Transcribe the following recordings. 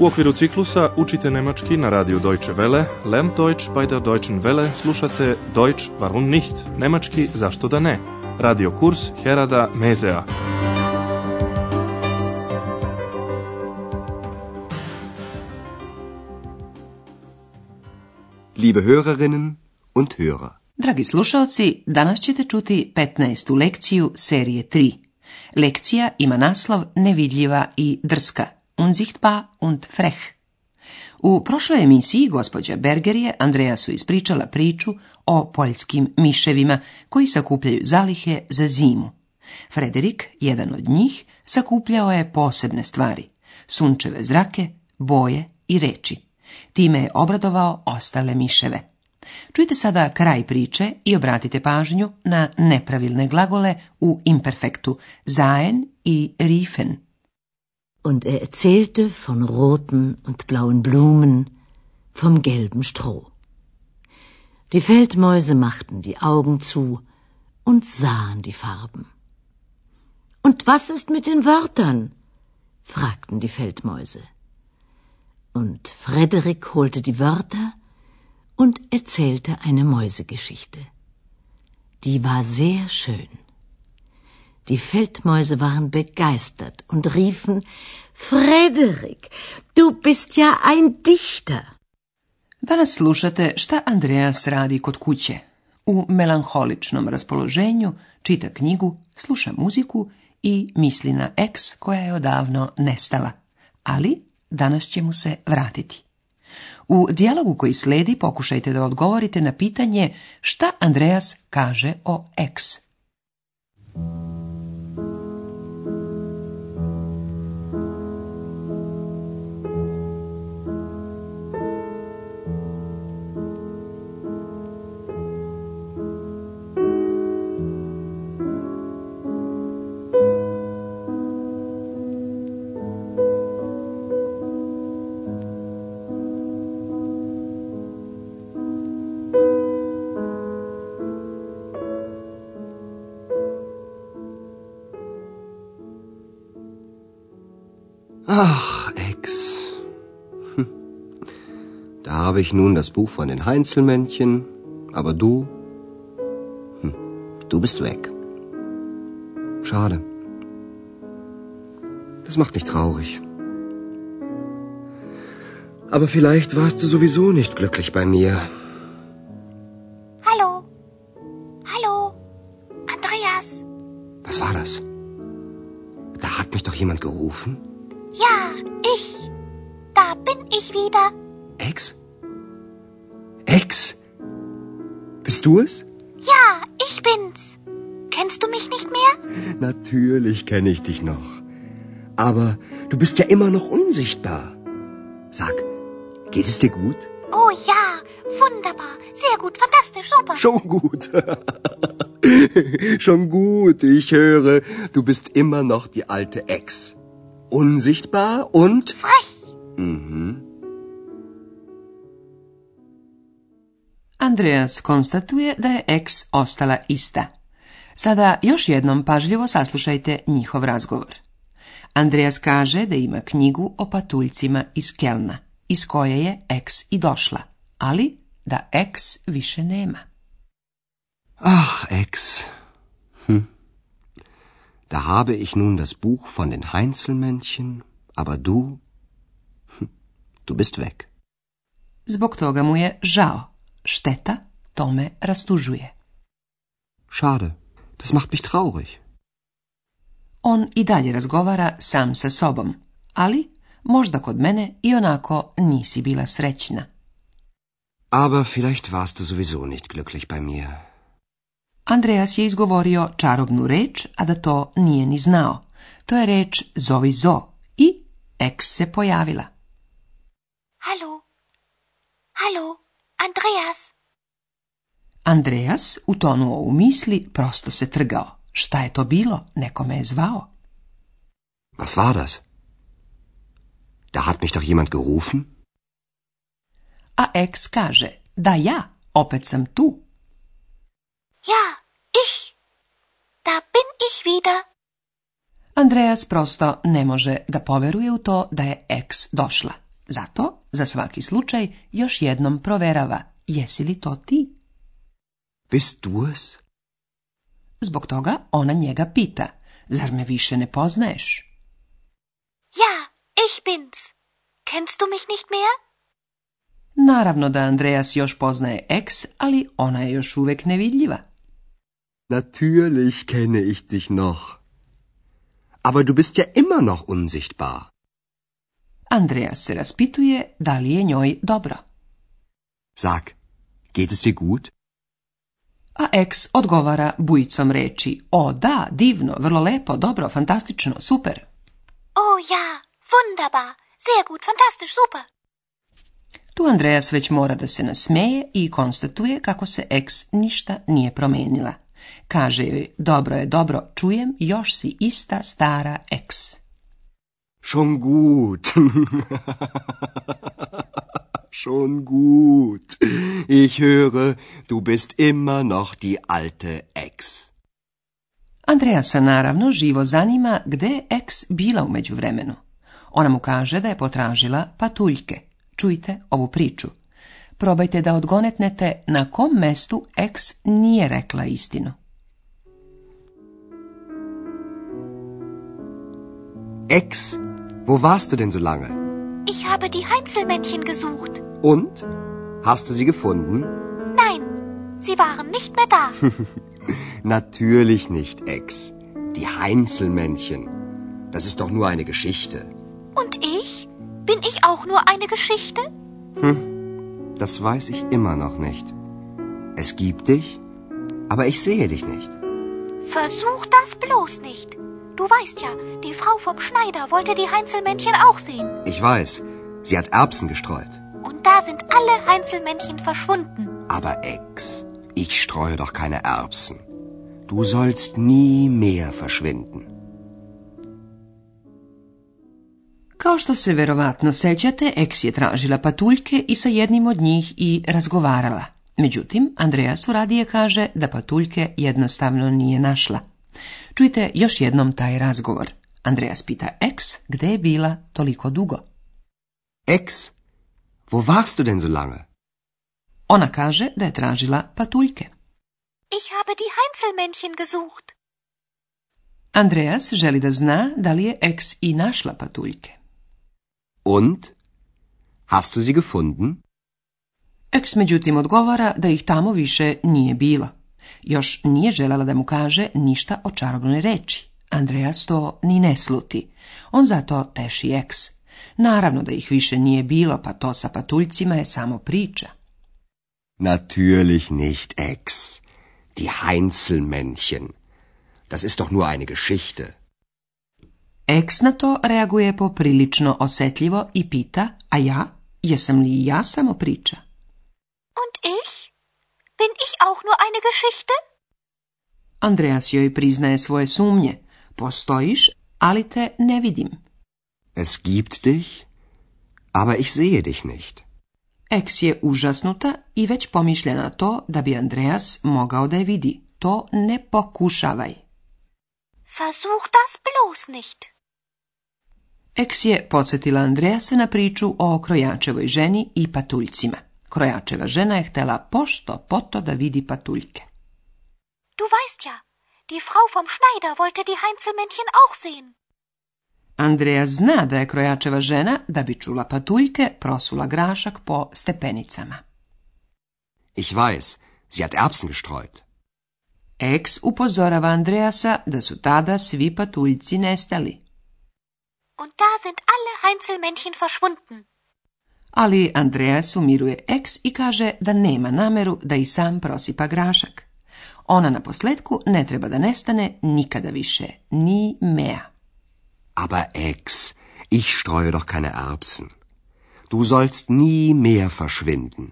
U okviru ciklusa učite nemački na radiju Deutsche Welle, Lern Deutsch bei der Deutschen Welle, slušate Deutsch warum nicht, nemački zašto da ne, radio kurs Herada Mezea. Liebe Hörerinnen und Hörer. Dragi slušalci, danas ćete čuti 15. lekciju serije 3. Lekcija ima naslov Nevidljiva i drska pa und frech. U prošloj emisiji gospođa Berger je su ispričala priču o poljskim miševima koji sakupljaju zalihe za zimu. Frederik, jedan od njih, sakupljao je posebne stvari, sunčeve zrake, boje i reči. Time je obradovao ostale miševe. Čujte sada kraj priče i obratite pažnju na nepravilne glagole u imperfektu zaen i rifen. und er erzählte von roten und blauen Blumen, vom gelben Stroh. Die Feldmäuse machten die Augen zu und sahen die Farben. Und was ist mit den Wörtern? fragten die Feldmäuse. Und Frederik holte die Wörter und erzählte eine Mäusegeschichte. Die war sehr schön. Die Feldmäuse waren begeistert und riefen Frederik, du bist ja ein Dichter. Danas slušate šta Andreas radi kod kuće. U melanholičnom raspoloženju čita knjigu, sluša muziku i misli na ex koja je odavno nestala. Ali danas će mu se vratiti. U dijalogu koji sledi pokušajte da odgovorite na pitanje šta Andreas kaže o ex. Ach, Ex. Hm. Da habe ich nun das Buch von den Heinzelmännchen, aber du, hm, du bist weg. Schade. Das macht mich traurig. Aber vielleicht warst du sowieso nicht glücklich bei mir. Hallo. Hallo. Andreas. Was war das? Da hat mich doch jemand gerufen ich wieder. Ex? Ex? Bist du es? Ja, ich bin's. Kennst du mich nicht mehr? Natürlich kenne ich dich noch. Aber du bist ja immer noch unsichtbar. Sag, geht es dir gut? Oh ja, wunderbar, sehr gut, fantastisch, super. Schon gut. Schon gut, ich höre, du bist immer noch die alte Ex. Unsichtbar und... Frech. Mhm. Andreas konstatuje da je X ostala ista. Sada još jednom pažljivo saslušajte njihov razgovor. Andreas kaže da ima knjigu o patuljcima iz Kelna, iz koje je X i došla, ali da X više nema. Ach, X. Hm. Da habe ich nun das Buch von den Heinzelmännchen, aber du, hm, du bist weg. Zbog toga mu je žao, Šteta tome rastužuje. Schade, das macht mich traurig. On i dalje razgovara sam sa sobom, ali možda kod mene i onako nisi bila srećna. Aber vielleicht warst du sowieso nicht glücklich bei mir. Andreas je izgovorio čarobnu reč, a da to nije ni znao. To je reč zovi zo i eks se pojavila. Halo, halo. Andreas. Andreas, utonuo u misli, prosto se trgao. Šta je to bilo? Neko me je zvao. Was war das? Da hat mich doch jemand gerufen? A ex kaže, da ja, opet sam tu. Ja, ich. Da bin ich wieder. Andreas prosto ne može da poveruje u to da je ex došla. Zato, za svaki slučaj, još jednom proverava jesi li to ti? Bist du es? Zbog toga ona njega pita, zar me više ne poznaješ? Ja, ich bin's. Kennst du mich nicht mehr? Naravno da Andreas još poznaje ex, ali ona je još uvek nevidljiva. Natürlich kenne ich dich noch. Aber du bist ja immer noch unsichtbar. Andreas se raspituje da li je njoj dobro. Sag, geht es dir gut? A ex odgovara bujicom reči, o da, divno, vrlo lepo, dobro, fantastično, super. O ja, wunderbar, sehr gut, fantastisch, super. Tu Andreas već mora da se nasmeje i konstatuje kako se ex ništa nije promenila. Kaže joj, dobro je, dobro, čujem, još si ista stara eks. Schon gut. Schon gut. Ich höre, du bist immer noch die alte ex. Andrea se naravno živo zanima gde ex bila u međuvremenu. Ona mu kaže da je potražila patuljke. Čujte ovu priču. Probajte da odgonetnete na kom mestu ex nije rekla istinu. Ex Wo warst du denn so lange? Ich habe die Heinzelmännchen gesucht. Und? Hast du sie gefunden? Nein, sie waren nicht mehr da. Natürlich nicht, Ex. Die Heinzelmännchen. Das ist doch nur eine Geschichte. Und ich? Bin ich auch nur eine Geschichte? Hm, das weiß ich immer noch nicht. Es gibt dich, aber ich sehe dich nicht. Versuch das bloß nicht. Du weißt ja, die Frau vom Schneider wollte die Heinzelmännchen auch sehen. Ich weiß. Sie hat Erbsen gestreut. Und da sind alle Heinzelmännchen verschwunden. Aber Ex, ich streue doch keine Erbsen. Du sollst nie mehr verschwinden. Kao što se verovatno sećate, Ex je tražila patuljke i sa jednim od njih i razgovarala. Međutim, Andreas uradije kaže da patuljke jednostavno nije našla. Čujte još jednom taj razgovor. Andreas pita X gdje je bila toliko dugo. X, wo warst du denn so lange? Ona kaže da je tražila patuljke. Ich habe die Heinzelmännchen gesucht. Andreas želi da zna da li je X i našla patuljke. Und? Hast du sie gefunden? X međutim odgovara da ih tamo više nije bilo. Još nije željela da mu kaže ništa o čarobnoj reči. Andreas to ni ne sluti. On zato teši eks. Naravno da ih više nije bilo, pa to sa patuljcima je samo priča. Natürlich nicht, Ex. Die Heinzelmännchen. Das ist doch nur eine Geschichte. Eks na to reaguje poprilično osjetljivo i pita, a ja, jesam li ja samo priča? Und ich? Bin ich auch nur eine Geschichte? Andreas joj priznaje svoje sumnje. Postojiš, ali te ne vidim. Es gibt dich, aber ich sehe dich nicht. Ex je užasnuta i već pomišljena na to da bi Andreas mogao da je vidi. To ne pokušavaj. Versuch das bloß nicht. Ex je podsjetila Andreasa na priču o krojačevoj ženi i patuljcima. Krojačeva žena je htela pošto poto da vidi patuljke. Du weißt ja, die Frau vom Schneider wollte die Heinzelmännchen auch sehen. Andreja zna da je krojačeva žena, da bi čula patuljke, prosula grašak po stepenicama. Ich weiß, sie hat Erbsen gestreut. Eks upozorava Andreasa da su tada svi patuljci nestali. Und da sind alle Heinzelmännchen verschwunden. ali Andreas umiruje eks i kaže da nema nameru da i sam prosipa grašak. Ona na posledku ne treba da nestane nikada više, ni mea. Aber ex, ich streue doch keine Erbsen. Du sollst nie mehr verschwinden.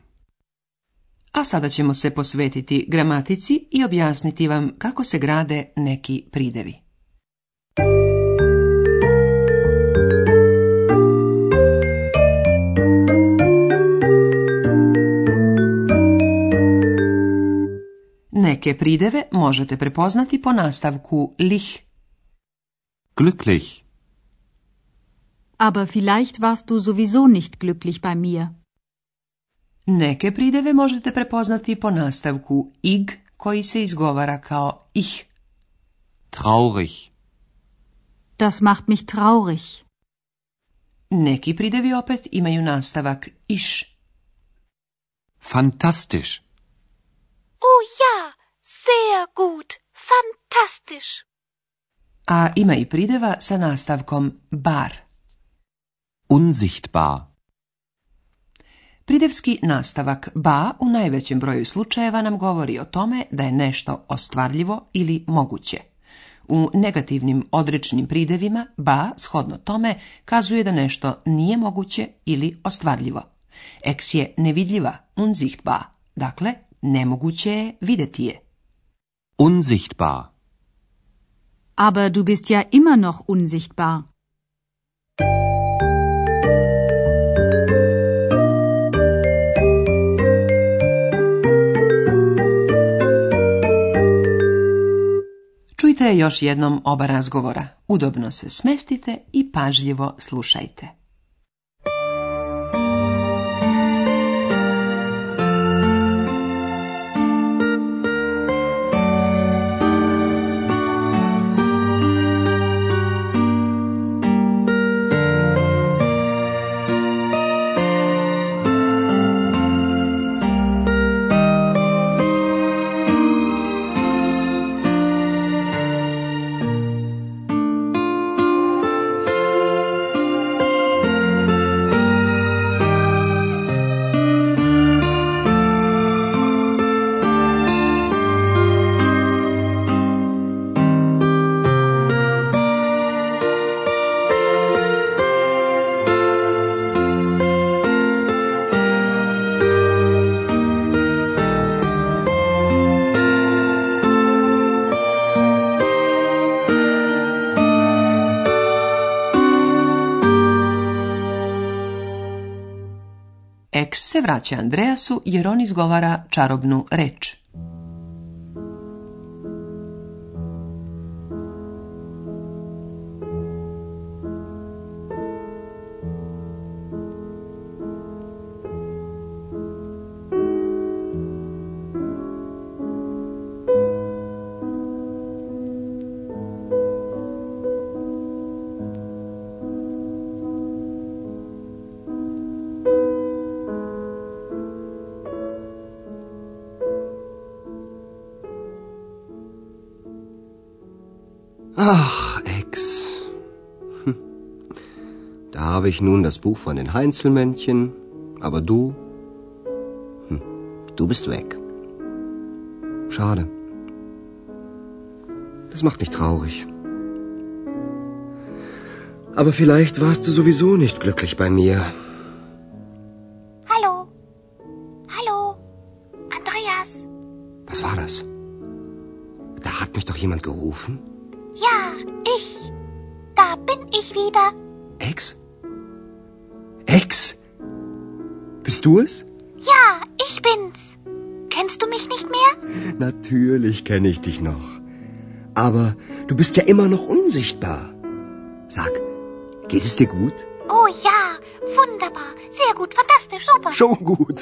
A sada ćemo se posvetiti gramatici i objasniti vam kako se grade neki pridevi. Neke prideve možete prepoznati po nastavku Lih. Glücklich. Aber vielleicht warst du sowieso nicht glücklich bei mir. Neke prideve možete prepoznati po nastavku ig koji se izgovara kao Ih. Traurig. Das macht mich traurig. Neki pridevi opet imaju nastavak iš. Fantastisch. Oh ja, gut, fantastisch. A ima i prideva sa nastavkom bar. Unsichtbar. Pridevski nastavak ba u najvećem broju slučajeva nam govori o tome da je nešto ostvarljivo ili moguće. U negativnim odrečnim pridevima ba, shodno tome, kazuje da nešto nije moguće ili ostvarljivo. Eks je nevidljiva, ba, dakle, nemoguće je vidjeti je. Unsichtbar. Aber du bist ja immer noch unsichtbar. Čujte još jednom oba razgovora. Udobno se smestite i pažljivo slušajte. se vraća Andreasu jer on izgovara čarobnu reč. habe ich nun das Buch von den Heinzelmännchen, aber du, hm, du bist weg. Schade. Das macht mich traurig. Aber vielleicht warst du sowieso nicht glücklich bei mir. Hallo. Hallo. Andreas. Was war das? Da hat mich doch jemand gerufen? Ja, ich. Da bin ich wieder. Ex? Max. Bist du es? Ja, ich bin's. Kennst du mich nicht mehr? Natürlich kenne ich dich noch. Aber du bist ja immer noch unsichtbar. Sag, geht es dir gut? Oh ja, wunderbar, sehr gut, fantastisch, super. Schon gut.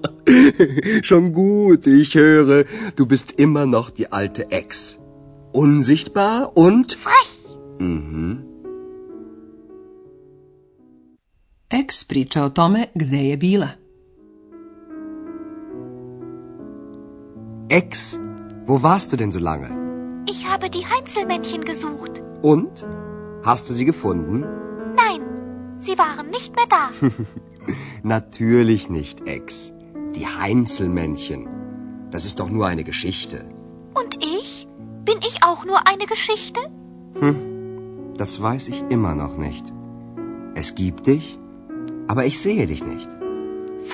Schon gut, ich höre, du bist immer noch die alte Ex. Unsichtbar und... Frech. Mhm. Eks priča o tome gde je bila. Ex, wo warst du denn so lange? Ich habe die Heinzelmännchen gesucht. Und? Hast du sie gefunden? Nein, sie waren nicht mehr da. Natürlich nicht, Ex. Die Heinzelmännchen. Das ist doch nur eine Geschichte. Und ich? Bin ich auch nur eine Geschichte? Hm, das weiß ich immer noch nicht. Es gibt dich aber ich sehe dich nicht.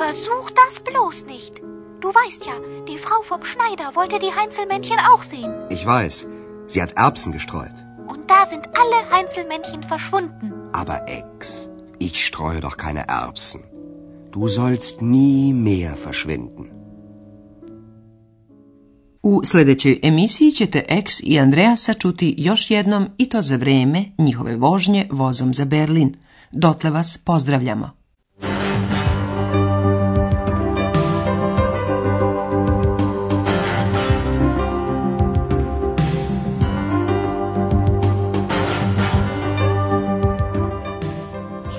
Versuch das bloß nicht. Du weißt ja, die Frau vom Schneider wollte die Heinzelmännchen auch sehen. Ich weiß. Sie hat Erbsen gestreut. Und da sind alle Heinzelmännchen verschwunden. Aber Ex, ich streue doch keine Erbsen. Du sollst nie mehr verschwinden. U sljedećoj emisiji ćete Ex i Andreasa čuti još jednom i to za vreme njihove vožnje vozom za Berlin. Dotle vas pozdravljamo.